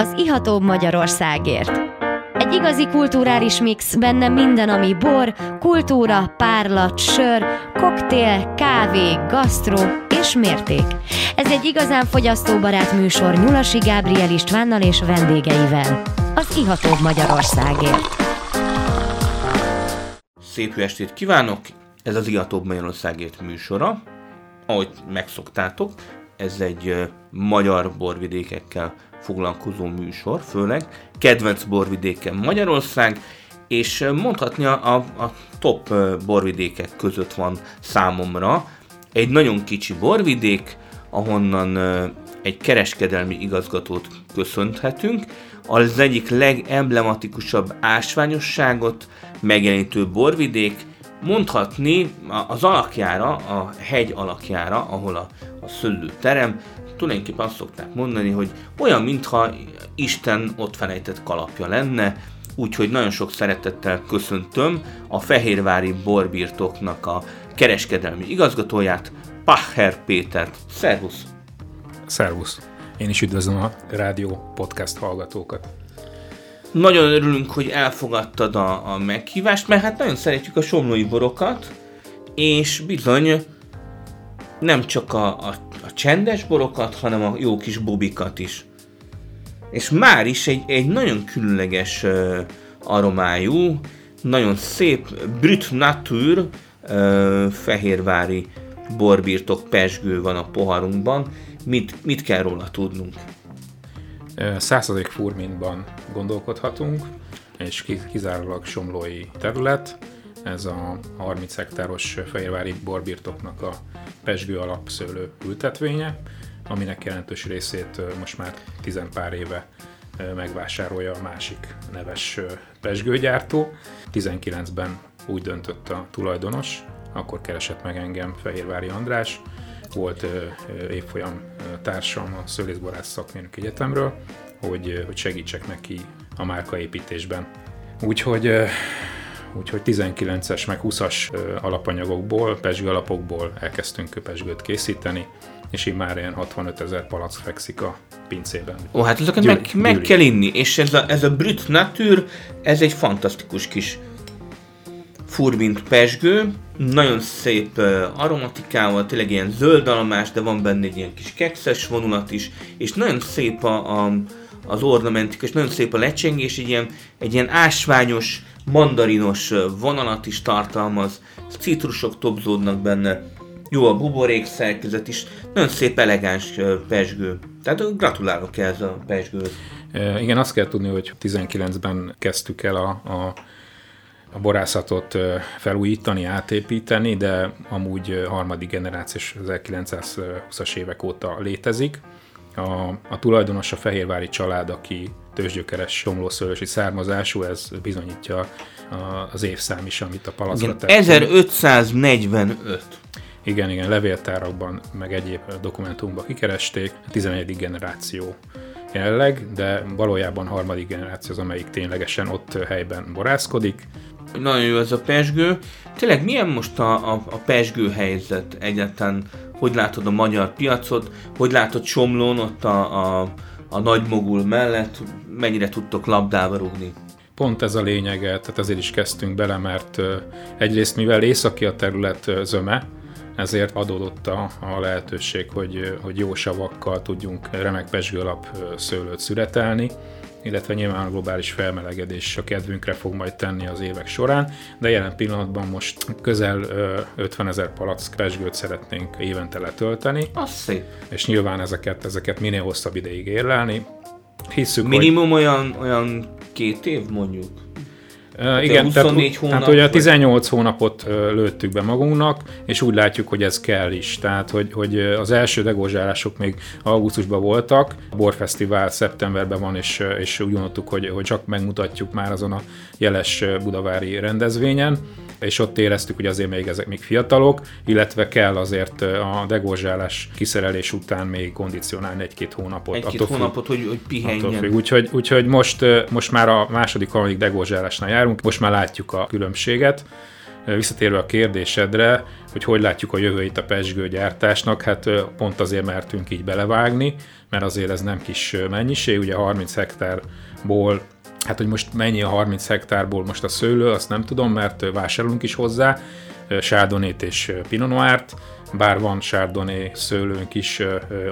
az Ihatóbb Magyarországért. Egy igazi kulturális mix, benne minden, ami bor, kultúra, párlat, sör, koktél, kávé, gasztró és mérték. Ez egy igazán fogyasztóbarát műsor Nyulasi Gábriel Istvánnal és vendégeivel. Az Ihatóbb Magyarországért. Szép jó estét kívánok! Ez az Ihatóbb Magyarországért műsora. Ahogy megszoktátok, ez egy magyar borvidékekkel foglalkozó műsor, főleg kedvenc borvidéken Magyarország, és mondhatni a, a, top borvidékek között van számomra. Egy nagyon kicsi borvidék, ahonnan egy kereskedelmi igazgatót köszönhetünk, az egyik legemblematikusabb ásványosságot megjelenítő borvidék, mondhatni az alakjára, a hegy alakjára, ahol a, a szőlő terem, tulajdonképpen azt szokták mondani, hogy olyan, mintha Isten ott felejtett kalapja lenne, úgyhogy nagyon sok szeretettel köszöntöm a Fehérvári borbirtoknak a kereskedelmi igazgatóját, Pacher Pétert. Szervusz! Szervusz! Én is üdvözlöm a rádió podcast hallgatókat. Nagyon örülünk, hogy elfogadtad a, a meghívást, mert hát nagyon szeretjük a somlói borokat, és bizony nem csak a, a, a csendes borokat, hanem a jó kis bobikat is. És már is egy, egy nagyon különleges uh, aromájú, nagyon szép Brut Nature uh, fehérvári borbirtok pesgő van a poharunkban. Mit, mit kell róla tudnunk? Századék furmintban gondolkodhatunk, és kizárólag somlói terület. Ez a 30 hektáros fehérvári borbirtoknak a pesgő alapszőlő ültetvénye, aminek jelentős részét most már tizen pár éve megvásárolja a másik neves pesgőgyártó. 19-ben úgy döntött a tulajdonos, akkor keresett meg engem Fehérvári András, volt évfolyam társam a Szőlészborász Szakmérnök Egyetemről, hogy, hogy segítsek neki a márkaépítésben. Úgyhogy Úgyhogy 19-es meg 20-as alapanyagokból, pesgő alapokból elkezdtünk köpesgőt készíteni, és így már ilyen 65 ezer palack fekszik a pincében. Ó, hát ezeket meg, meg kell inni, és ez a, ez a Brut Nature, ez egy fantasztikus kis furmint pesgő, nagyon szép uh, aromatikával, tényleg ilyen zöld almás, de van benne egy ilyen kis kekszes vonulat is, és nagyon szép a, a, az ornamentika, és nagyon szép a lecsengés, egy ilyen, egy ilyen ásványos, mandarinos vonalat is tartalmaz, citrusok tobzódnak benne, jó a buborék szerkezet is, nagyon szép elegáns pesgő. Tehát gratulálok ehhez a pesgőhöz. Igen, azt kell tudni, hogy 19-ben kezdtük el a, a a borászatot felújítani, átépíteni, de amúgy harmadik generációs 1920-as évek óta létezik. A, a tulajdonos a Fehérvári család, aki tőzsgyökeres somlószőlősi származású, ez bizonyítja az évszám is, amit a palacra tettünk. 1545. Igen, igen, levéltárakban, meg egyéb dokumentumban kikeresték, a 11. generáció jelenleg, de valójában harmadik generáció az, amelyik ténylegesen ott helyben borászkodik, nagyon jó ez a pesgő. Tényleg milyen most a, a, a pesgő helyzet egyáltalán? Hogy látod a magyar piacot? Hogy látod Somlón ott a, a, a nagy mogul mellett? Mennyire tudtok labdába rúgni? Pont ez a lényege, tehát azért is kezdtünk bele, mert egyrészt mivel északi a terület zöme, ezért adódott a, a lehetőség, hogy, hogy jó savakkal tudjunk remek pesgő alap szőlőt szüretelni illetve nyilván a globális felmelegedés a kedvünkre fog majd tenni az évek során, de jelen pillanatban most közel 50 ezer palack pesgőt szeretnénk évente letölteni. Az szép. És nyilván ezeket, ezeket minél hosszabb ideig érlelni. Hisszük, Minimum hogy... olyan, olyan két év mondjuk? Uh, igen, 24 tehát, hónap, tehát ugye 18 vagy... hónapot lőttük be magunknak, és úgy látjuk, hogy ez kell is. Tehát, hogy, hogy az első degózsálások még augusztusban voltak, a Borfesztivál szeptemberben van, és, és úgy gondoltuk, hogy, hogy csak megmutatjuk már azon a jeles budavári rendezvényen, és ott éreztük, hogy azért még ezek még fiatalok, illetve kell azért a degózsálás kiszerelés után még kondicionálni egy-két hónapot. Egy-két hónapot, függ, hogy, hogy pihenjen. Úgyhogy, úgyhogy most, most már a második, harmadik degózsálásnál járunk, most már látjuk a különbséget Visszatérve a kérdésedre, hogy hogy látjuk a jövőit a pesgő gyártásnak, hát pont azért mertünk így belevágni, mert azért ez nem kis mennyiség, ugye 30 hektárból Hát, hogy most mennyi a 30 hektárból most a szőlő, azt nem tudom, mert vásárolunk is hozzá, sárdonét és Pinot Noir-t, bár van sárdoné szőlőnk is,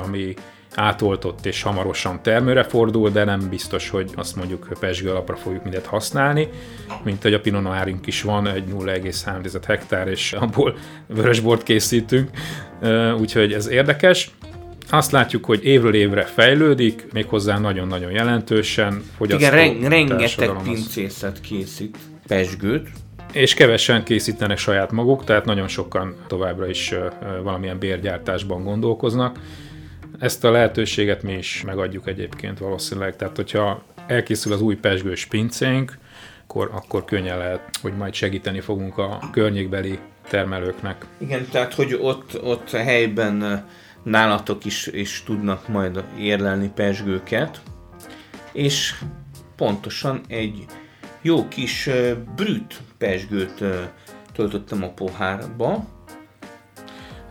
ami átoltott és hamarosan termőre fordul, de nem biztos, hogy azt mondjuk pesgő alapra fogjuk mindet használni, mint hogy a Pinot Noirink is van, egy 0,3 hektár, és abból vörösbort készítünk, úgyhogy ez érdekes. Azt látjuk, hogy évről évre fejlődik, méghozzá nagyon-nagyon jelentősen. Igen, ren- rengeteg pincészet készít pesgőt, és kevesen készítenek saját maguk, tehát nagyon sokan továbbra is valamilyen bérgyártásban gondolkoznak. Ezt a lehetőséget mi is megadjuk egyébként valószínűleg, tehát hogyha elkészül az új pesgős pincénk, akkor, akkor könnyen lehet, hogy majd segíteni fogunk a környékbeli termelőknek. Igen, tehát hogy ott, ott helyben nálatok is, is tudnak majd érlelni pesgőket, és pontosan egy jó kis brüt pesgőt töltöttem a pohárba.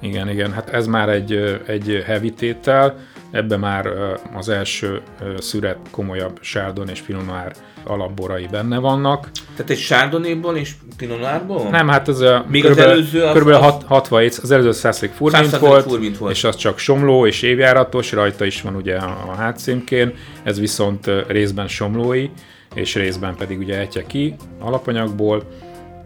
Igen, igen, hát ez már egy, egy heavy tétel, ebbe már az első szüret komolyabb sárdon és finonoár alapborai benne vannak. Tehát egy sárdonéból és pinonárból? Nem, hát ez a Még körülbelül, az előző körülbelül az... 60 az előző 100 furmint volt, furmint volt, és az csak somló és évjáratos, rajta is van ugye a hátszímkén, ez viszont részben somlói, és részben pedig ugye etje ki alapanyagból,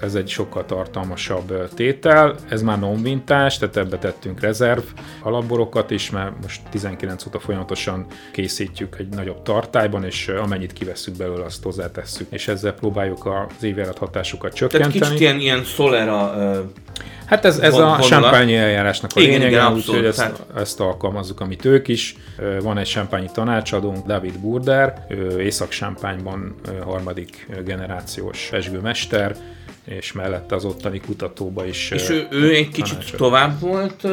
ez egy sokkal tartalmasabb tétel, ez már non-vintás, tehát ebbe tettünk rezerv alapborokat is, mert most 19 óta folyamatosan készítjük egy nagyobb tartályban, és amennyit kivesszük belőle, azt hozzátesszük, és ezzel próbáljuk az évjárat hatásukat csökkenteni. Tehát kicsit ilyen, ilyen Solera Hát ez, ez a champagne eljárásnak a igen, lényege, úgyhogy ezt, hát. ezt alkalmazzuk, amit ők is. Van egy champagne tanácsadónk, David Burder, Észak-Sámpányban harmadik generációs esgőmester, és mellette az ottani kutatóba is És ő, ő egy kicsit tovább volt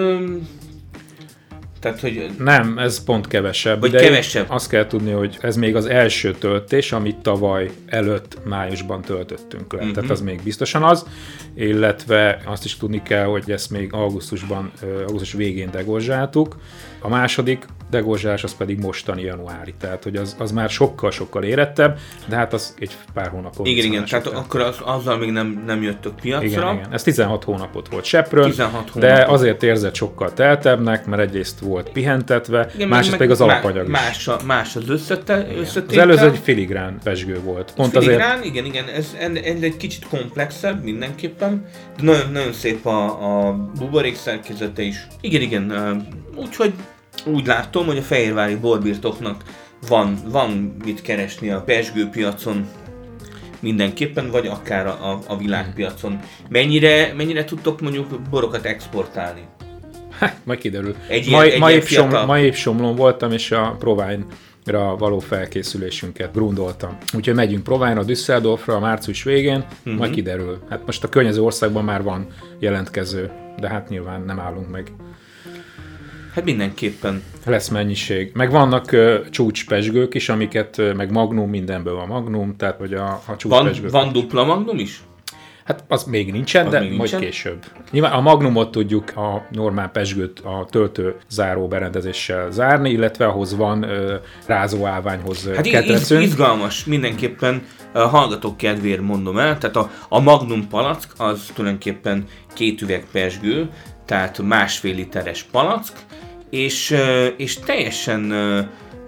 tehát, hogy... Nem, ez pont kevesebb. Vagy de kevesebb. Azt kell tudni, hogy ez még az első töltés, amit tavaly előtt májusban töltöttünk le. Uh-huh. Tehát az még biztosan az, illetve azt is tudni kell, hogy ezt még augusztusban, augusztus végén degolzsáltuk. A második degolzsás az pedig mostani januári, tehát hogy az, az már sokkal-sokkal érettebb, de hát az egy pár hónapon. Igen, igen, tehát akkor az, azzal még nem, nem jöttök piacra. Igen, igen. Ez 16 hónapot volt seprön, 16 hónapot. de azért érzett sokkal teltebbnek, mert egyrészt volt pihentetve, igen, másrészt pedig az alapanyag is. Más, a, más az összete, összetétel. Az előző egy filigrán pesgő volt. Pont filigrán, azért... igen, igen, ez, ez egy kicsit komplexebb mindenképpen, de nagyon, nagyon szép a, a buborék szerkezete is. Igen, igen, úgyhogy úgy látom, hogy a fehérvári borbirtoknak van, van mit keresni a pesgő piacon mindenképpen, vagy akár a, a, a világpiacon. Mennyire, mennyire tudtok mondjuk borokat exportálni? Ha, majd kiderül. Egy ilyen, ma, egy ma, épp som, ma épp Somlón voltam, és a Provine ra való felkészülésünket grundoltam. Úgyhogy megyünk Provine-ra, Düsseldorfra március végén, uh-huh. majd kiderül. Hát most a környező országban már van jelentkező, de hát nyilván nem állunk meg. Hát mindenképpen. Lesz mennyiség. Meg vannak uh, csúcspesgők is, amiket, uh, meg magnum, mindenből van magnum, tehát hogy a, a csúcspesgők. Van, van dupla magnum is? Hát az még nincsen, az de még majd később. Nyilván a magnumot tudjuk a normál pesgőt a töltő záró berendezéssel zárni, illetve ahhoz van uh, rázóállványhoz hát ketrecünk. izgalmas, mindenképpen a hallgatók kedvéért mondom el, tehát a, a magnum palack az tulajdonképpen két üveg pesgő, tehát másfél literes palack, és, és teljesen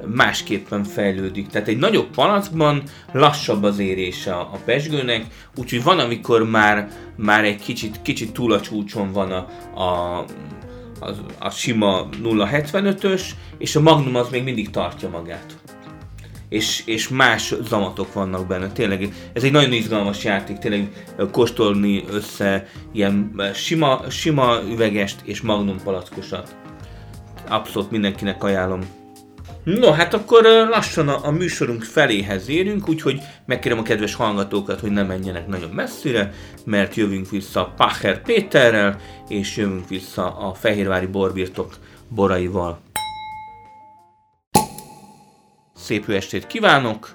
másképpen fejlődik. Tehát egy nagyobb palackban lassabb az érése a, pesgőnek, úgyhogy van, amikor már, már egy kicsit, kicsit túl a csúcson van a, a, a, a sima 0,75-ös, és a Magnum az még mindig tartja magát. És, és más zamatok vannak benne. Tényleg ez egy nagyon izgalmas játék, tényleg kóstolni össze ilyen sima, sima üvegest és magnum palackosat abszolút mindenkinek ajánlom. No, hát akkor lassan a, a műsorunk feléhez érünk, úgyhogy megkérem a kedves hallgatókat, hogy ne menjenek nagyon messzire, mert jövünk vissza Pacher Péterrel, és jövünk vissza a Fehérvári Borbirtok boraival. Szép jó estét kívánok!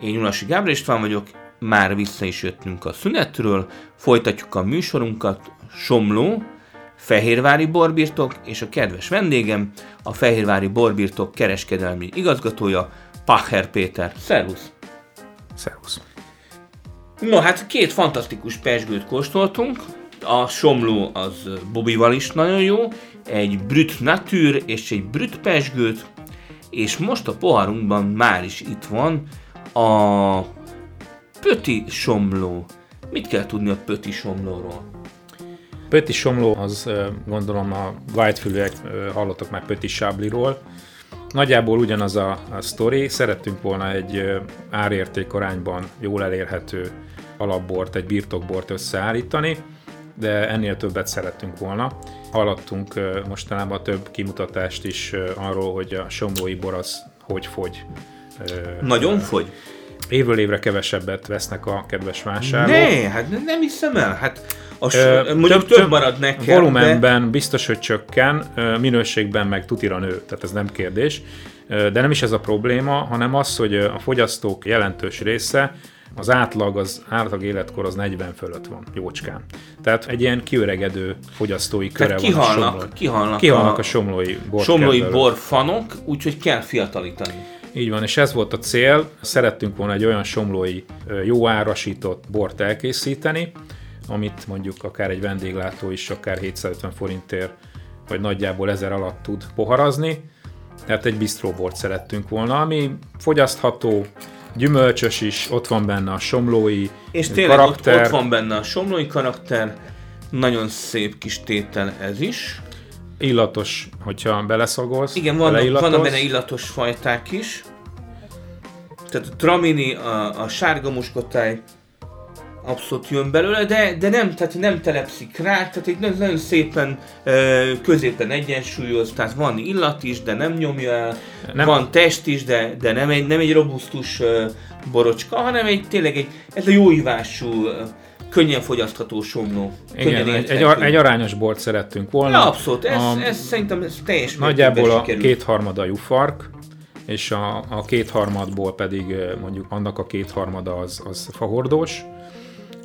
Én Nyulasi Gábor István vagyok, már vissza is jöttünk a szünetről, folytatjuk a műsorunkat, Somló, Fehérvári borbirtok és a kedves vendégem, a Fehérvári borbirtok kereskedelmi igazgatója, Pacher Péter. Szervusz! Szervusz! No, hát két fantasztikus pesgőt kóstoltunk. A somló az Bobival is nagyon jó, egy Brüt Nature és egy Brüt pesgőt, és most a poharunkban már is itt van a Pöti Somló. Mit kell tudni a Pöti Somlóról? Pöti Somló, az gondolom a whitefülőek hallottak már Pöti Sábliról. Nagyjából ugyanaz a, a sztori, szerettünk volna egy árérték arányban jól elérhető alapbort, egy birtokbort összeállítani, de ennél többet szerettünk volna. Hallottunk mostanában több kimutatást is arról, hogy a somlói bor az hogy fogy. Nagyon fogy? Évről évre kevesebbet vesznek a kedves vásárlók. Ne, hát nem hiszem el. Hát a, Ö, mondjuk több, több marad nekem. Volumenben de... biztos, hogy csökken, minőségben meg tutira nő, tehát ez nem kérdés. De nem is ez a probléma, hanem az, hogy a fogyasztók jelentős része az átlag, az átlag életkor az 40 fölött van, jócskán. Tehát egy ilyen kiöregedő fogyasztói köre Tehát van kihalnak, a somlói. Kihalnak, kihalnak a, a somlói Somlói borfanok, úgyhogy kell fiatalítani. Így van, és ez volt a cél. Szerettünk volna egy olyan somlói jó árasított bort elkészíteni, amit mondjuk akár egy vendéglátó is akár 750 forintért, vagy nagyjából 1000 alatt tud poharazni. Tehát egy bistróbort szerettünk volna, ami fogyasztható, gyümölcsös is, ott van benne a somlói És tényleg karakter. Ott, ott van benne a somlói karakter, nagyon szép kis tétel ez is. Illatos, hogyha beleszagolsz. Igen, vannak, vannak benne illatos fajták is. Tehát a tramini, a, a sárga muskotáj, abszolút jön belőle, de, de nem, tehát nem telepszik rá, tehát egy nagyon szépen középen egyensúlyoz, tehát van illat is, de nem nyomja el, nem. van test is, de, de nem egy, nem egy robusztus borocska, hanem egy tényleg egy, ez a jó ívású, könnyen fogyasztható somló. Igen, egy, egy, ar- egy arányos bort szerettünk volna. Ja, abszolút, ez, a, ez szerintem ez teljes Nagyjából a kétharmada jufark, és a, a kétharmadból pedig mondjuk annak a kétharmada az, az fahordós,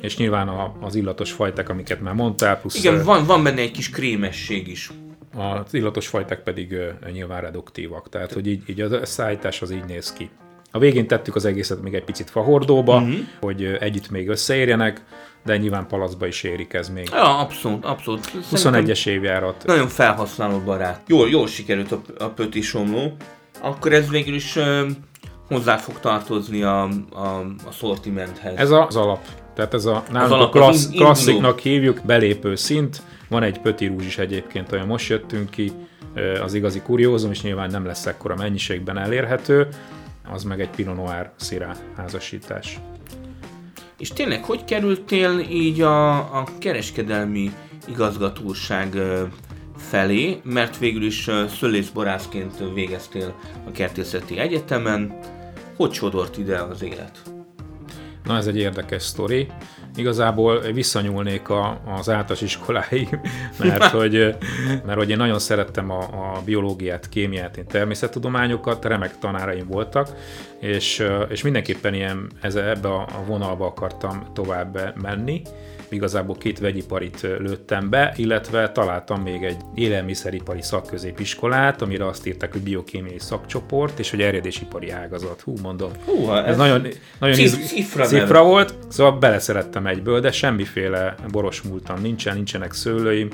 és nyilván a, az illatos fajták, amiket már mondtál, plusz... Igen, van, van benne egy kis krémesség is. Az illatos fajták pedig uh, nyilván reduktívak, tehát hogy így, így a szállítás az így néz ki. A végén tettük az egészet még egy picit fahordóba, uh-huh. hogy együtt még összeérjenek, de nyilván palacba is érik ez még. Ja, abszolút, abszolút. 21-es évjárat. Nagyon felhasználó barát. Jól, jól sikerült a, a pöti somló. Akkor ez végül is uh, hozzá fog tartozni a, a, a sortimenthez. Ez az alap tehát ez a nálunk a klassz, klassziknak hívjuk belépő szint. Van egy pöti rúzs is egyébként, olyan most jöttünk ki, az igazi kuriózum, és nyilván nem lesz ekkora mennyiségben elérhető, az meg egy Pinot Noir szirá házasítás. És tényleg, hogy kerültél így a, a kereskedelmi igazgatóság felé, mert végül is szölészborászként végeztél a kertészeti egyetemen. Hogy sodort ide az élet? Na ez egy érdekes sztori. Igazából visszanyúlnék a, az általános iskoláig, mert hogy, mert hogy én nagyon szerettem a, a biológiát, kémiát, én természettudományokat, remek tanáraim voltak, és, és mindenképpen ilyen ez, ebbe a vonalba akartam tovább menni igazából két vegyiparit lőttem be, illetve találtam még egy élelmiszeripari szakközépiskolát, amire azt írták, hogy biokémiai szakcsoport, és hogy erjedésipari ágazat. Hú, mondom. Hú, ez, ez nagyon, nagyon cifra, cifra volt, szóval beleszerettem egyből, de semmiféle boros múltam nincsen, nincsenek szőlőim,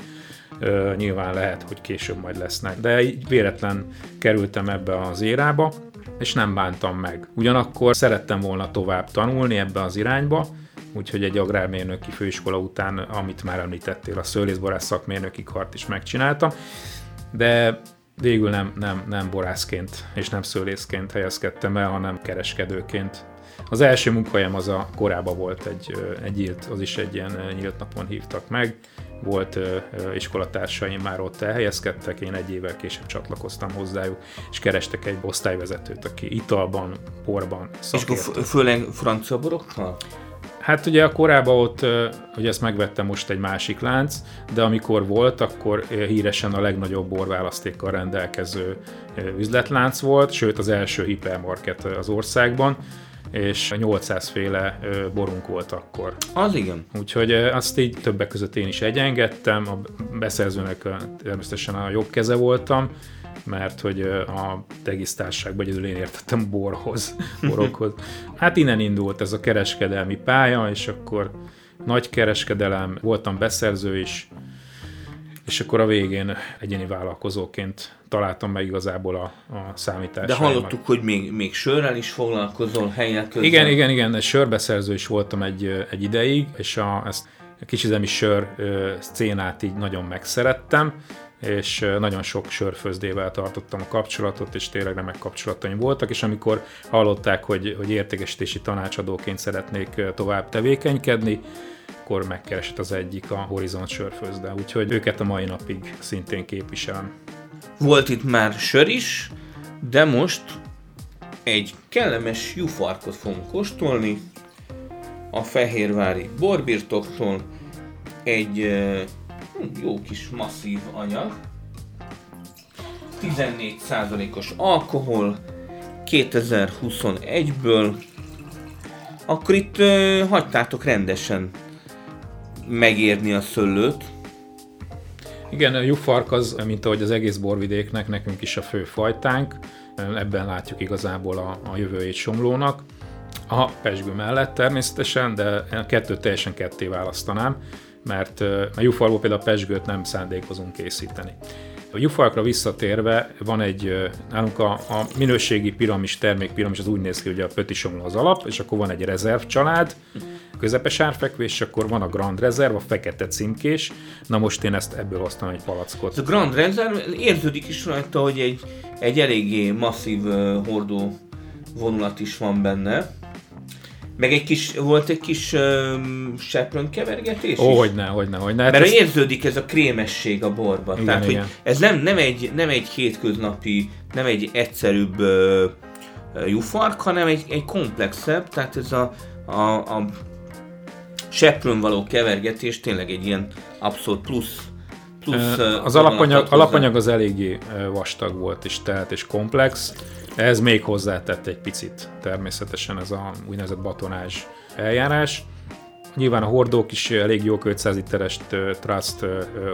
Uh, nyilván lehet, hogy később majd lesznek. De így véletlen kerültem ebbe az érába, és nem bántam meg. Ugyanakkor szerettem volna tovább tanulni ebbe az irányba, úgyhogy egy agrármérnöki főiskola után, amit már említettél, a szőlészborász szakmérnöki kart is megcsináltam, de végül nem, nem, nem borászként és nem szőlészként helyezkedtem el, hanem kereskedőként. Az első munkahelyem az a korábban volt egy, egy nyílt, az is egy ilyen nyílt napon hívtak meg, volt ö, iskolatársaim már ott elhelyezkedtek, én egy évvel később csatlakoztam hozzájuk, és kerestek egy osztályvezetőt, aki italban, porban szakért. És akkor főleg francia borokkal? Hát ugye a korábban ott, hogy ezt megvette most egy másik lánc, de amikor volt, akkor híresen a legnagyobb borválasztékkal rendelkező üzletlánc volt, sőt az első hipermarket az országban, és 800 féle borunk volt akkor. Az igen. Úgyhogy azt így többek között én is egyengedtem, a beszerzőnek természetesen a jobb keze voltam, mert hogy a tegisztárságban egyedül én értettem borhoz, borokhoz. Hát innen indult ez a kereskedelmi pálya, és akkor nagy kereskedelem, voltam beszerző is, és akkor a végén egyéni vállalkozóként találtam meg igazából a, a számítást. De hallottuk, hogy még, még sörrel is foglalkozol helyek közben. Igen, igen, igen, sörbeszerző is voltam egy, egy ideig, és a, ezt a kisüzemi sör szcénát így nagyon megszerettem, és nagyon sok sörfőzdével tartottam a kapcsolatot, és tényleg remek kapcsolataim voltak, és amikor hallották, hogy, hogy értékesítési tanácsadóként szeretnék tovább tevékenykedni, akkor megkeresett az egyik a Horizont sörfőzde, úgyhogy őket a mai napig szintén képviselem. Volt itt már sör is, de most egy kellemes jufarkot fogunk kóstolni a Fehérvári borbirtoktól, egy jó kis masszív anyag, 14%-os alkohol, 2021-ből, akkor itt ö, hagytátok rendesen megérni a szőlőt. Igen, a jufark az, mint ahogy az egész borvidéknek, nekünk is a fő fajtánk. Ebben látjuk igazából a, a jövőjét Somlónak. A pesgő mellett természetesen, de kettőt teljesen ketté választanám, mert a jufarból például a pesgőt nem szándékozunk készíteni. A jufalkra visszatérve van egy, nálunk a, a minőségi piramis, termékpiramis az úgy néz ki, hogy a pötisomló az alap, és akkor van egy rezerv család, közepes árfekvés, és akkor van a Grand Reserve, a fekete címkés. Na most én ezt ebből hoztam egy palackot. A Grand Reserve érződik is rajta, hogy egy, egy eléggé masszív uh, hordó vonulat is van benne. Meg egy kis, volt egy kis um, seprön kevergetés Ó, hogyne, hogyne, hogyne. Hát Mert ez... érződik ez a krémesség a borba. Igen, Tehát, igen. hogy ez nem, nem, egy, nem egy hétköznapi, nem egy egyszerűbb uh, jufark, hanem egy, egy komplexebb, tehát ez a, a, a seprőn való kevergetés tényleg egy ilyen abszolút plusz plusz az alapanyag, alapanyag az eléggé vastag volt, és tehát és komplex. Ez még hozzátett egy picit természetesen ez a úgynevezett batonázs eljárás. Nyilván a hordók is elég jó 500 literes Trust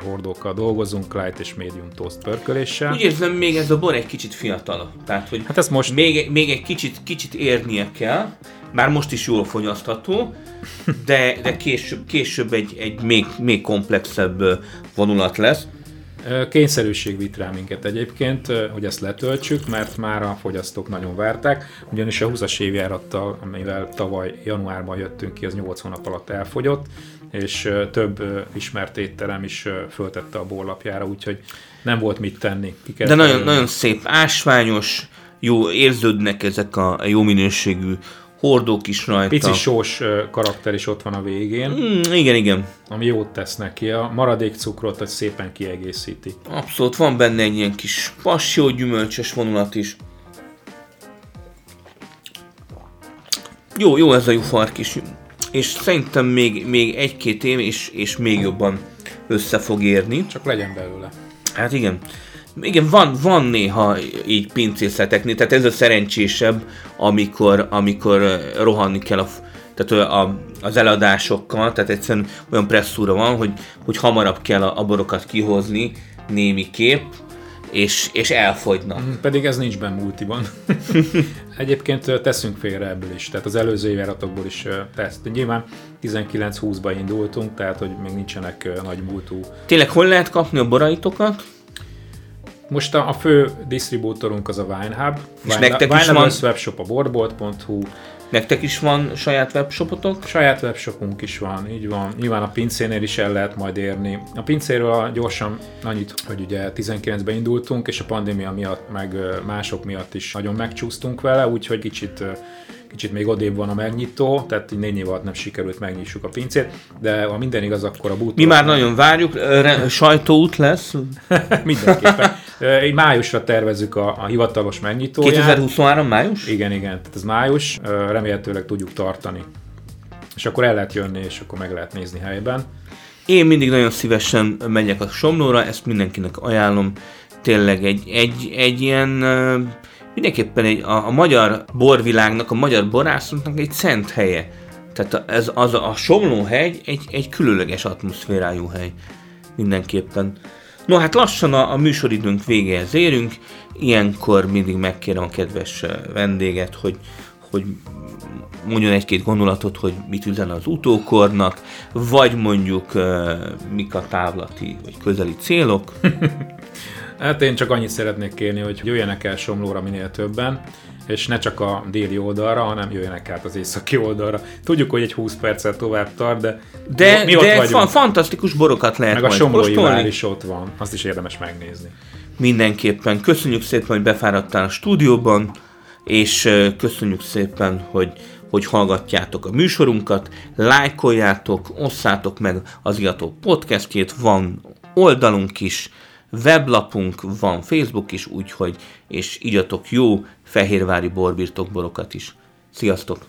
hordókkal dolgozunk, light és medium toast pörköléssel. Úgy érzem, még ez a bor egy kicsit fiatal. Tehát, hogy hát ez most... még, még egy kicsit, kicsit érnie kell, már most is jól fogyasztható, de, de később, később egy, egy még, még komplexebb vonulat lesz. Kényszerűség vitt rá minket egyébként, hogy ezt letöltsük, mert már a fogyasztók nagyon várták, ugyanis a 20-as évjárattal, amivel tavaly januárban jöttünk ki, az 8 hónap alatt elfogyott, és több ismert étterem is föltette a borlapjára, úgyhogy nem volt mit tenni. De nagyon, nagyon szép, ásványos, jó, érződnek ezek a jó minőségű hordók is rajta. Pici sós karakter is ott van a végén. Mm, igen, igen. Ami jót tesz neki. A maradék cukrot hogy szépen kiegészíti. Abszolút, van benne egy ilyen kis passió gyümölcsös vonulat is. Jó, jó ez a jufark is. És szerintem még, még egy-két év, és, és még jobban össze fog érni. Csak legyen belőle. Hát igen. Igen, van, van néha így pincészeteknél, tehát ez a szerencsésebb, amikor, amikor rohanni kell a, tehát a, az eladásokkal, tehát egyszerűen olyan presszúra van, hogy, hogy hamarabb kell a, a borokat kihozni némi kép, és, és elfogynak. Mm, pedig ez nincs benne multiban. Egyébként teszünk félre ebből is, tehát az előző évjáratokból is tesz. Nyilván 19-20-ban indultunk, tehát hogy még nincsenek nagy múltú. Tényleg hol lehet kapni a boraitokat? Most a, a fő disztribútorunk az a Winehub. És Wine, nektek is van... webshop a boardbolt.hu. Nektek is van saját webshopotok? Saját webshopunk is van, így van. Nyilván a pincénél is el lehet majd érni. A pincéről gyorsan annyit, hogy ugye 19-ben indultunk, és a pandémia miatt, meg mások miatt is nagyon megcsúsztunk vele, úgyhogy kicsit kicsit még odébb van a megnyitó, tehát így négy év alatt nem sikerült megnyissuk a pincét, de ha minden igaz, akkor a bútor... Mi már nagyon várjuk, sajtóút lesz. Mindenképpen. Egy májusra tervezzük a, a hivatalos megnyitóját. 2023 május? Igen, igen, tehát ez május, remélhetőleg tudjuk tartani. És akkor el lehet jönni, és akkor meg lehet nézni helyben. Én mindig nagyon szívesen megyek a Somlóra, ezt mindenkinek ajánlom. Tényleg egy, egy, egy ilyen mindenképpen egy, a, a magyar borvilágnak, a magyar borászoknak egy szent helye. Tehát ez, az a, a Somlóhegy egy, egy különleges atmoszférájú hely. Mindenképpen. No hát lassan a, a műsoridőnk végéhez érünk, ilyenkor mindig megkérem a kedves vendéget, hogy, hogy mondjon egy-két gondolatot, hogy mit üzen az utókornak, vagy mondjuk uh, mik a távlati vagy közeli célok. hát én csak annyit szeretnék kérni, hogy jöjjenek el Somlóra minél többen, és ne csak a déli oldalra, hanem jöjjenek át az északi oldalra. Tudjuk, hogy egy 20 perccel tovább tart, de, de mi ott de vagyunk. fantasztikus borokat lehet Meg a Somlói vár is ott van, azt is érdemes megnézni. Mindenképpen. Köszönjük szépen, hogy befáradtál a stúdióban, és köszönjük szépen, hogy hogy hallgatjátok a műsorunkat, lájkoljátok, osszátok meg az Iató podcastjét, van oldalunk is, weblapunk, van Facebook is, úgyhogy, és igyatok jó fehérvári borbirtokborokat is. Sziasztok!